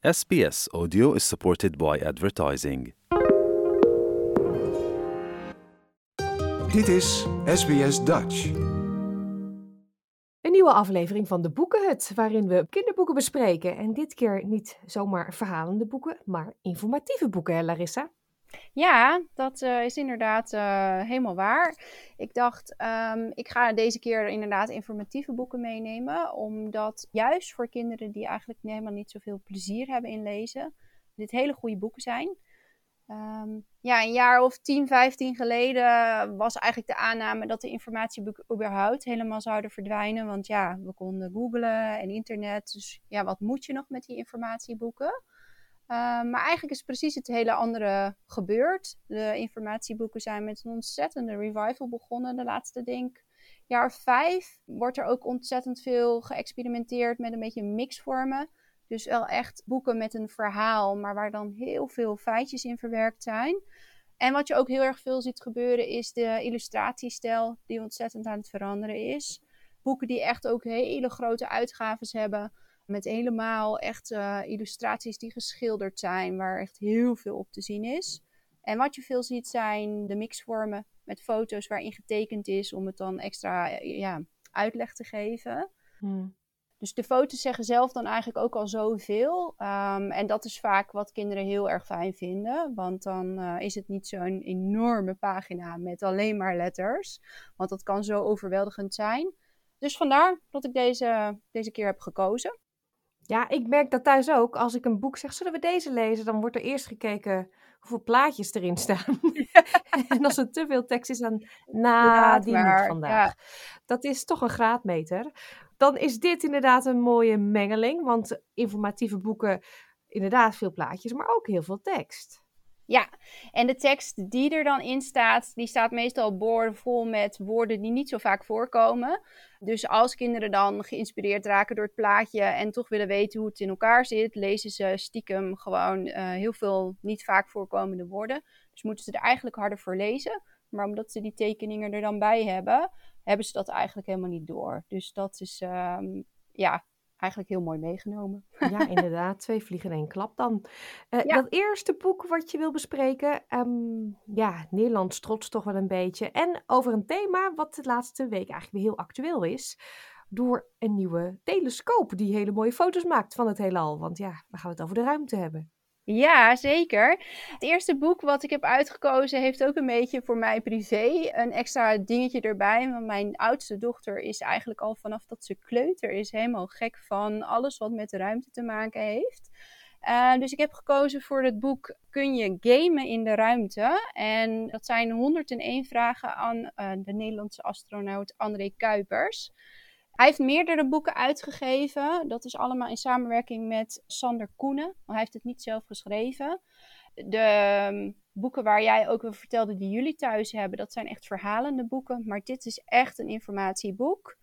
SBS Audio is supported by advertising. Dit is SBS Dutch. Een nieuwe aflevering van de Boekenhut, waarin we kinderboeken bespreken. En dit keer niet zomaar verhalende boeken, maar informatieve boeken, hè Larissa? Ja, dat uh, is inderdaad uh, helemaal waar. Ik dacht, um, ik ga deze keer inderdaad informatieve boeken meenemen. Omdat juist voor kinderen die eigenlijk helemaal niet zoveel plezier hebben in lezen, dit hele goede boeken zijn. Um, ja, een jaar of 10, 15 geleden was eigenlijk de aanname dat de informatieboeken überhaupt helemaal zouden verdwijnen. Want ja, we konden googlen en internet. Dus ja, wat moet je nog met die informatieboeken? Uh, maar eigenlijk is precies het hele andere gebeurd. De informatieboeken zijn met een ontzettende revival begonnen. De laatste, denk jaar vijf wordt er ook ontzettend veel geëxperimenteerd met een beetje mixvormen. Dus wel echt boeken met een verhaal, maar waar dan heel veel feitjes in verwerkt zijn. En wat je ook heel erg veel ziet gebeuren is de illustratiestijl, die ontzettend aan het veranderen is. Boeken die echt ook hele grote uitgaves hebben met helemaal echt uh, illustraties die geschilderd zijn, waar echt heel veel op te zien is. En wat je veel ziet zijn de mixvormen met foto's waarin getekend is om het dan extra ja, uitleg te geven. Hmm. Dus de foto's zeggen zelf dan eigenlijk ook al zoveel. Um, en dat is vaak wat kinderen heel erg fijn vinden. Want dan uh, is het niet zo'n enorme pagina met alleen maar letters. Want dat kan zo overweldigend zijn. Dus vandaar dat ik deze, deze keer heb gekozen. Ja, ik merk dat thuis ook. Als ik een boek zeg, zullen we deze lezen? Dan wordt er eerst gekeken hoeveel plaatjes erin staan. en als er te veel tekst is, dan na ja, die niet vandaag. Ja. Dat is toch een graadmeter. Dan is dit inderdaad een mooie mengeling. Want informatieve boeken, inderdaad veel plaatjes, maar ook heel veel tekst. Ja, en de tekst die er dan in staat, die staat meestal boordevol met woorden die niet zo vaak voorkomen. Dus als kinderen dan geïnspireerd raken door het plaatje en toch willen weten hoe het in elkaar zit, lezen ze stiekem gewoon uh, heel veel niet vaak voorkomende woorden. Dus moeten ze er eigenlijk harder voor lezen. Maar omdat ze die tekeningen er dan bij hebben, hebben ze dat eigenlijk helemaal niet door. Dus dat is um, ja, eigenlijk heel mooi meegenomen. Ja, inderdaad. Twee vliegen in één klap dan. Uh, Dat eerste boek wat je wil bespreken, um, ja, Nederlands trots toch wel een beetje. En over een thema wat de laatste week eigenlijk weer heel actueel is. Door een nieuwe telescoop die hele mooie foto's maakt van het heelal. Want ja, we gaan het over de ruimte hebben. Ja, zeker. Het eerste boek wat ik heb uitgekozen heeft ook een beetje voor mij privé een extra dingetje erbij. Want mijn oudste dochter is eigenlijk al vanaf dat ze kleuter is helemaal gek van alles wat met de ruimte te maken heeft. Uh, dus ik heb gekozen voor het boek Kun je gamen in de ruimte? En dat zijn 101 vragen aan uh, de Nederlandse astronaut André Kuipers. Hij heeft meerdere boeken uitgegeven. Dat is allemaal in samenwerking met Sander Koenen. Hij heeft het niet zelf geschreven. De ehm, boeken waar jij ook over vertelde die jullie thuis hebben, dat zijn echt verhalende boeken. Maar dit is echt een informatieboek.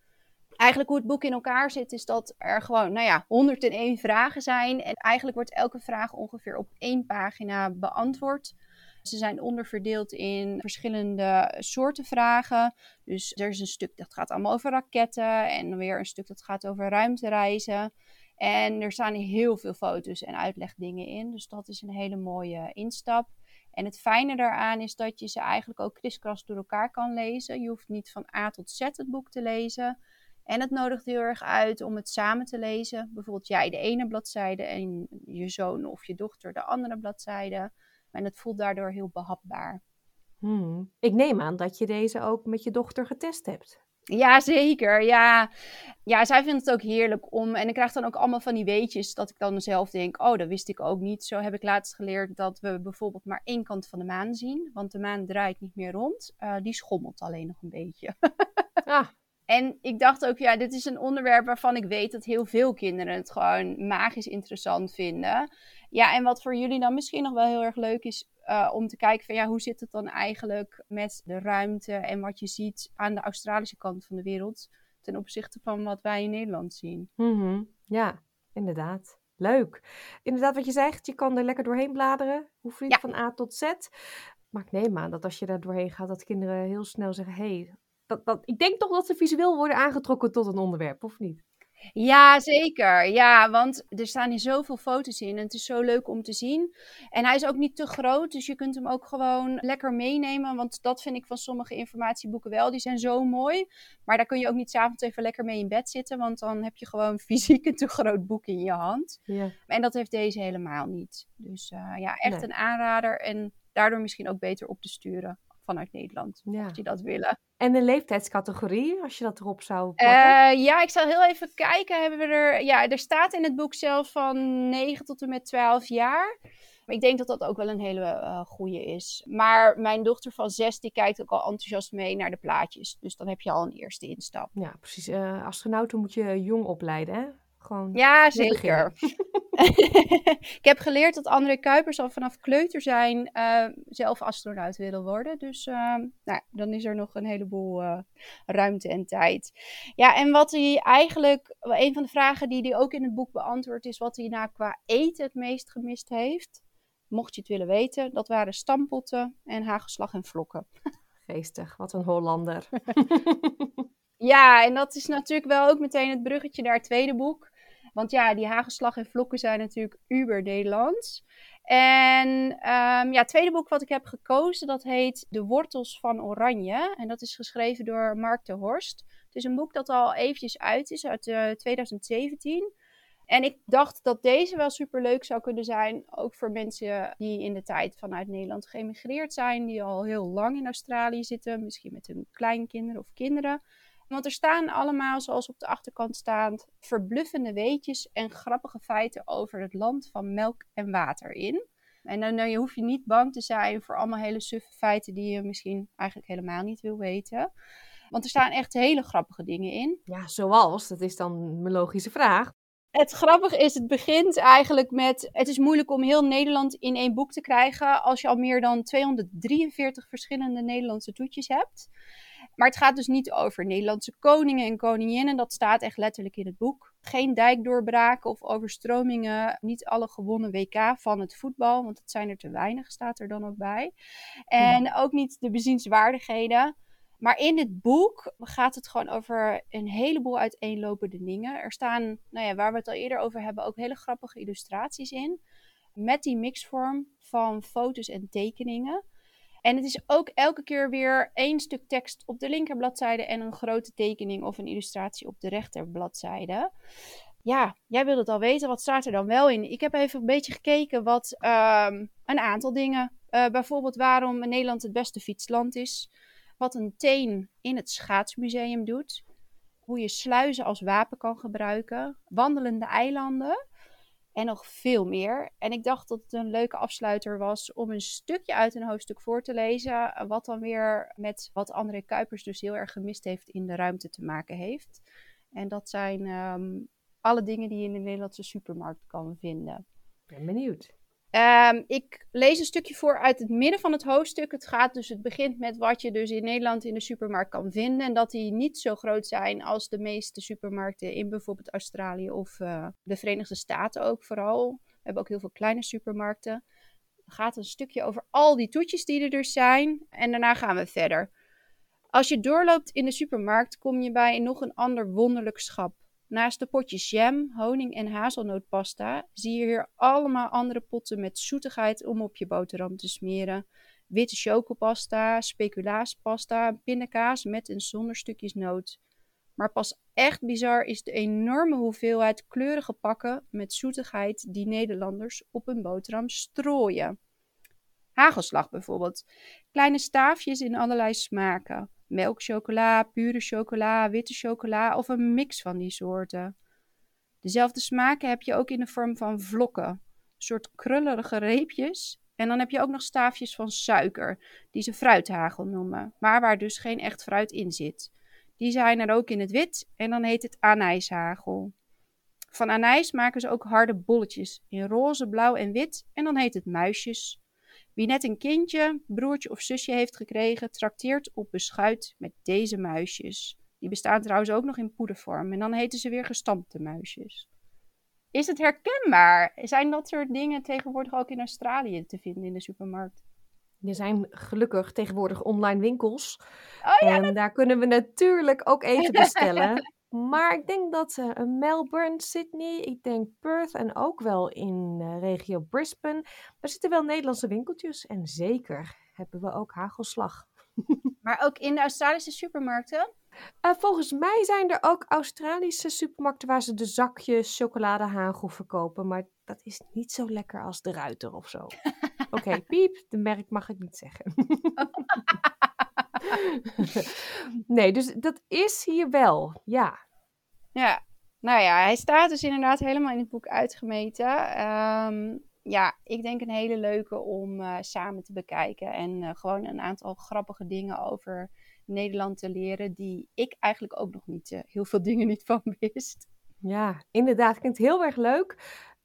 Eigenlijk hoe het boek in elkaar zit, is dat er gewoon, nou ja, 101 vragen zijn. En eigenlijk wordt elke vraag ongeveer op één pagina beantwoord. Ze zijn onderverdeeld in verschillende soorten vragen. Dus er is een stuk dat gaat allemaal over raketten en weer een stuk dat gaat over ruimtereizen. En er staan heel veel foto's en uitlegdingen in. Dus dat is een hele mooie instap. En het fijne daaraan is dat je ze eigenlijk ook kriskras door elkaar kan lezen. Je hoeft niet van A tot Z het boek te lezen. En het nodigt heel erg uit om het samen te lezen. Bijvoorbeeld jij de ene bladzijde en je zoon of je dochter de andere bladzijde. En het voelt daardoor heel behapbaar. Hmm. Ik neem aan dat je deze ook met je dochter getest hebt. Ja, zeker. Ja. ja, zij vindt het ook heerlijk om. En ik krijg dan ook allemaal van die weetjes dat ik dan zelf denk: oh, dat wist ik ook niet. Zo heb ik laatst geleerd dat we bijvoorbeeld maar één kant van de maan zien. Want de maan draait niet meer rond. Uh, die schommelt alleen nog een beetje. ah. En ik dacht ook, ja, dit is een onderwerp waarvan ik weet dat heel veel kinderen het gewoon magisch interessant vinden. Ja, en wat voor jullie dan misschien nog wel heel erg leuk is uh, om te kijken van ja, hoe zit het dan eigenlijk met de ruimte en wat je ziet aan de Australische kant van de wereld ten opzichte van wat wij in Nederland zien. Mm -hmm. Ja, inderdaad. Leuk. Inderdaad, wat je zegt, je kan er lekker doorheen bladeren. Hoef niet ja. van A tot Z. Maar ik neem aan dat als je daar doorheen gaat, dat kinderen heel snel zeggen: hé, hey, dat, dat, ik denk toch dat ze visueel worden aangetrokken tot een onderwerp, of niet? Ja, zeker. Ja, want er staan hier zoveel foto's in en het is zo leuk om te zien. En hij is ook niet te groot, dus je kunt hem ook gewoon lekker meenemen. Want dat vind ik van sommige informatieboeken wel. Die zijn zo mooi, maar daar kun je ook niet s'avonds even lekker mee in bed zitten. Want dan heb je gewoon fysiek een te groot boek in je hand. Ja. En dat heeft deze helemaal niet. Dus uh, ja, echt een aanrader en daardoor misschien ook beter op te sturen vanuit Nederland, ja. als je dat willen. En de leeftijdscategorie, als je dat erop zou pakken? Uh, ja, ik zal heel even kijken. Hebben we er, ja, er staat in het boek zelf van 9 tot en met 12 jaar. Ik denk dat dat ook wel een hele uh, goede is. Maar mijn dochter van 6, die kijkt ook al enthousiast mee naar de plaatjes. Dus dan heb je al een eerste instap. Ja, precies. Uh, astronauten moet je jong opleiden, hè? Gewoon ja, zeker. ik heb geleerd dat André Kuipers al vanaf kleuter zijn uh, zelf astronaut willen worden. Dus uh, nou, dan is er nog een heleboel uh, ruimte en tijd. Ja, en wat hij eigenlijk, een van de vragen die hij ook in het boek beantwoordt, is wat hij nou qua eten het meest gemist heeft. Mocht je het willen weten, dat waren stampotten en hagelslag en vlokken. Geestig, wat een Hollander. ja, en dat is natuurlijk wel ook meteen het bruggetje naar het tweede boek. Want ja, die hagelslag en vlokken zijn natuurlijk uber Nederlands. En um, ja, het tweede boek wat ik heb gekozen, dat heet De Wortels van Oranje. En dat is geschreven door Mark de Horst. Het is een boek dat al eventjes uit is, uit uh, eh, 2017. En ik dacht dat deze wel super leuk zou kunnen zijn. Ook voor mensen die in de tijd vanuit Nederland geëmigreerd zijn. Die al heel lang in Australië zitten. Misschien met hun kleinkinderen of kinderen. Want er staan allemaal, zoals op de achterkant staat, verbluffende weetjes en grappige feiten over het land van melk en water in. En dan, dan hoef je niet bang te zijn voor allemaal hele suffe feiten die je misschien eigenlijk helemaal niet wil weten. Want er staan echt hele grappige dingen in. Ja, zoals? Dat is dan mijn logische vraag. Het grappige is, het begint eigenlijk met: het is moeilijk om heel Nederland in één boek te krijgen als je al meer dan 243 verschillende Nederlandse toetjes hebt. Maar het gaat dus niet over Nederlandse koningen en koninginnen. Dat staat echt letterlijk in het boek. Geen dijkdoorbraken of overstromingen. Niet alle gewonnen WK van het voetbal, want het zijn er te weinig, staat er dan ook bij. En ook niet de bezienswaardigheden. Maar in dit boek gaat het gewoon over een heleboel uiteenlopende dingen. Er staan, nou ja, waar we het al eerder over hebben, ook hele grappige illustraties in. Met die mixvorm van foto's en tekeningen. En het is ook elke keer weer één stuk tekst op de linkerbladzijde en een grote tekening of een illustratie op de rechterbladzijde. Ja, jij wilt het al weten. Wat staat er dan wel in? Ik heb even een beetje gekeken wat um, een aantal dingen. Uh, bijvoorbeeld waarom Nederland het beste fietsland is. Wat een teen in het schaatsmuseum doet. Hoe je sluizen als wapen kan gebruiken. Wandelende eilanden. En nog veel meer. En ik dacht dat het een leuke afsluiter was om een stukje uit een hoofdstuk voor te lezen. Wat dan weer met wat André Kuipers dus heel erg gemist heeft in de ruimte te maken heeft. En dat zijn um, alle dingen die je in de Nederlandse supermarkt kan vinden. Ben benieuwd. Um, ik lees een stukje voor uit het midden van het hoofdstuk. Het gaat dus, het begint met wat je dus in Nederland in de supermarkt kan vinden. En dat die niet zo groot zijn als de meeste supermarkten in bijvoorbeeld Australië of uh, de Verenigde Staten ook vooral. We hebben ook heel veel kleine supermarkten. Het gaat een stukje over al die toetjes die er dus zijn. En daarna gaan we verder. Als je doorloopt in de supermarkt kom je bij nog een ander wonderlijk schap. Naast de potjes jam, honing en hazelnootpasta zie je hier allemaal andere potten met zoetigheid om op je boterham te smeren. Witte chocopasta, speculaaspasta, pindakaas met en zonder stukjes noot. Maar pas echt bizar is de enorme hoeveelheid kleurige pakken met zoetigheid die Nederlanders op hun boterham strooien. Hagelslag bijvoorbeeld. Kleine staafjes in allerlei smaken melkchocola, pure chocola, witte chocola of een mix van die soorten. Dezelfde smaken heb je ook in de vorm van vlokken, een soort krullerige reepjes. En dan heb je ook nog staafjes van suiker, die ze fruithagel noemen, maar waar dus geen echt fruit in zit. Die zijn er ook in het wit en dan heet het anijshagel. Van anijs maken ze ook harde bolletjes in roze, blauw en wit en dan heet het muisjes. Wie net een kindje, broertje of zusje heeft gekregen, trakteert op beschuit met deze muisjes. Die bestaan trouwens ook nog in poedervorm en dan heten ze weer gestampte muisjes. Is het herkenbaar? Zijn dat soort dingen tegenwoordig ook in Australië te vinden in de supermarkt? Er zijn gelukkig tegenwoordig online winkels. Oh ja, en daar kunnen we natuurlijk ook eten bestellen. Maar ik denk dat uh, Melbourne, Sydney, ik denk Perth en ook wel in uh, regio Brisbane, daar zitten wel Nederlandse winkeltjes. En zeker hebben we ook hagelslag. Maar ook in de Australische supermarkten? Uh, volgens mij zijn er ook Australische supermarkten waar ze de zakjes chocoladehagel verkopen. Maar dat is niet zo lekker als de ruiter of zo. Oké, piep, de merk mag ik niet zeggen. nee, dus dat is hier wel, ja. Ja, nou ja, hij staat dus inderdaad helemaal in het boek uitgemeten. Um, ja, ik denk een hele leuke om uh, samen te bekijken. En uh, gewoon een aantal grappige dingen over Nederland te leren. Die ik eigenlijk ook nog niet uh, heel veel dingen niet van wist. Ja, inderdaad. Klinkt heel erg leuk.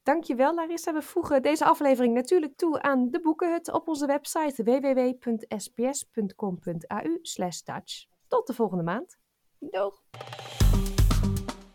Dankjewel Larissa. We voegen deze aflevering natuurlijk toe aan de Boekenhut op onze website www.sbs.com.au Dutch. Tot de volgende maand. Doeg!